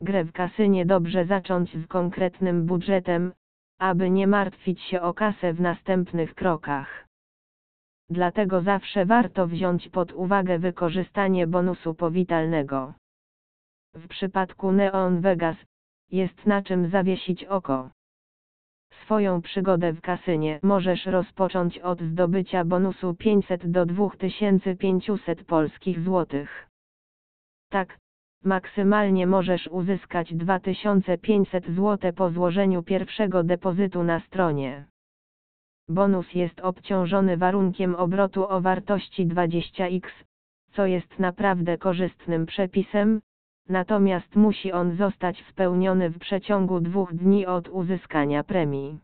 Grę w kasynie dobrze zacząć z konkretnym budżetem, aby nie martwić się o kasę w następnych krokach. Dlatego zawsze warto wziąć pod uwagę wykorzystanie bonusu powitalnego. W przypadku Neon Vegas, jest na czym zawiesić oko. Swoją przygodę w kasynie możesz rozpocząć od zdobycia bonusu 500 do 2500 polskich złotych. Tak, maksymalnie możesz uzyskać 2500 zł po złożeniu pierwszego depozytu na stronie. Bonus jest obciążony warunkiem obrotu o wartości 20x, co jest naprawdę korzystnym przepisem, natomiast musi on zostać spełniony w przeciągu dwóch dni od uzyskania premii.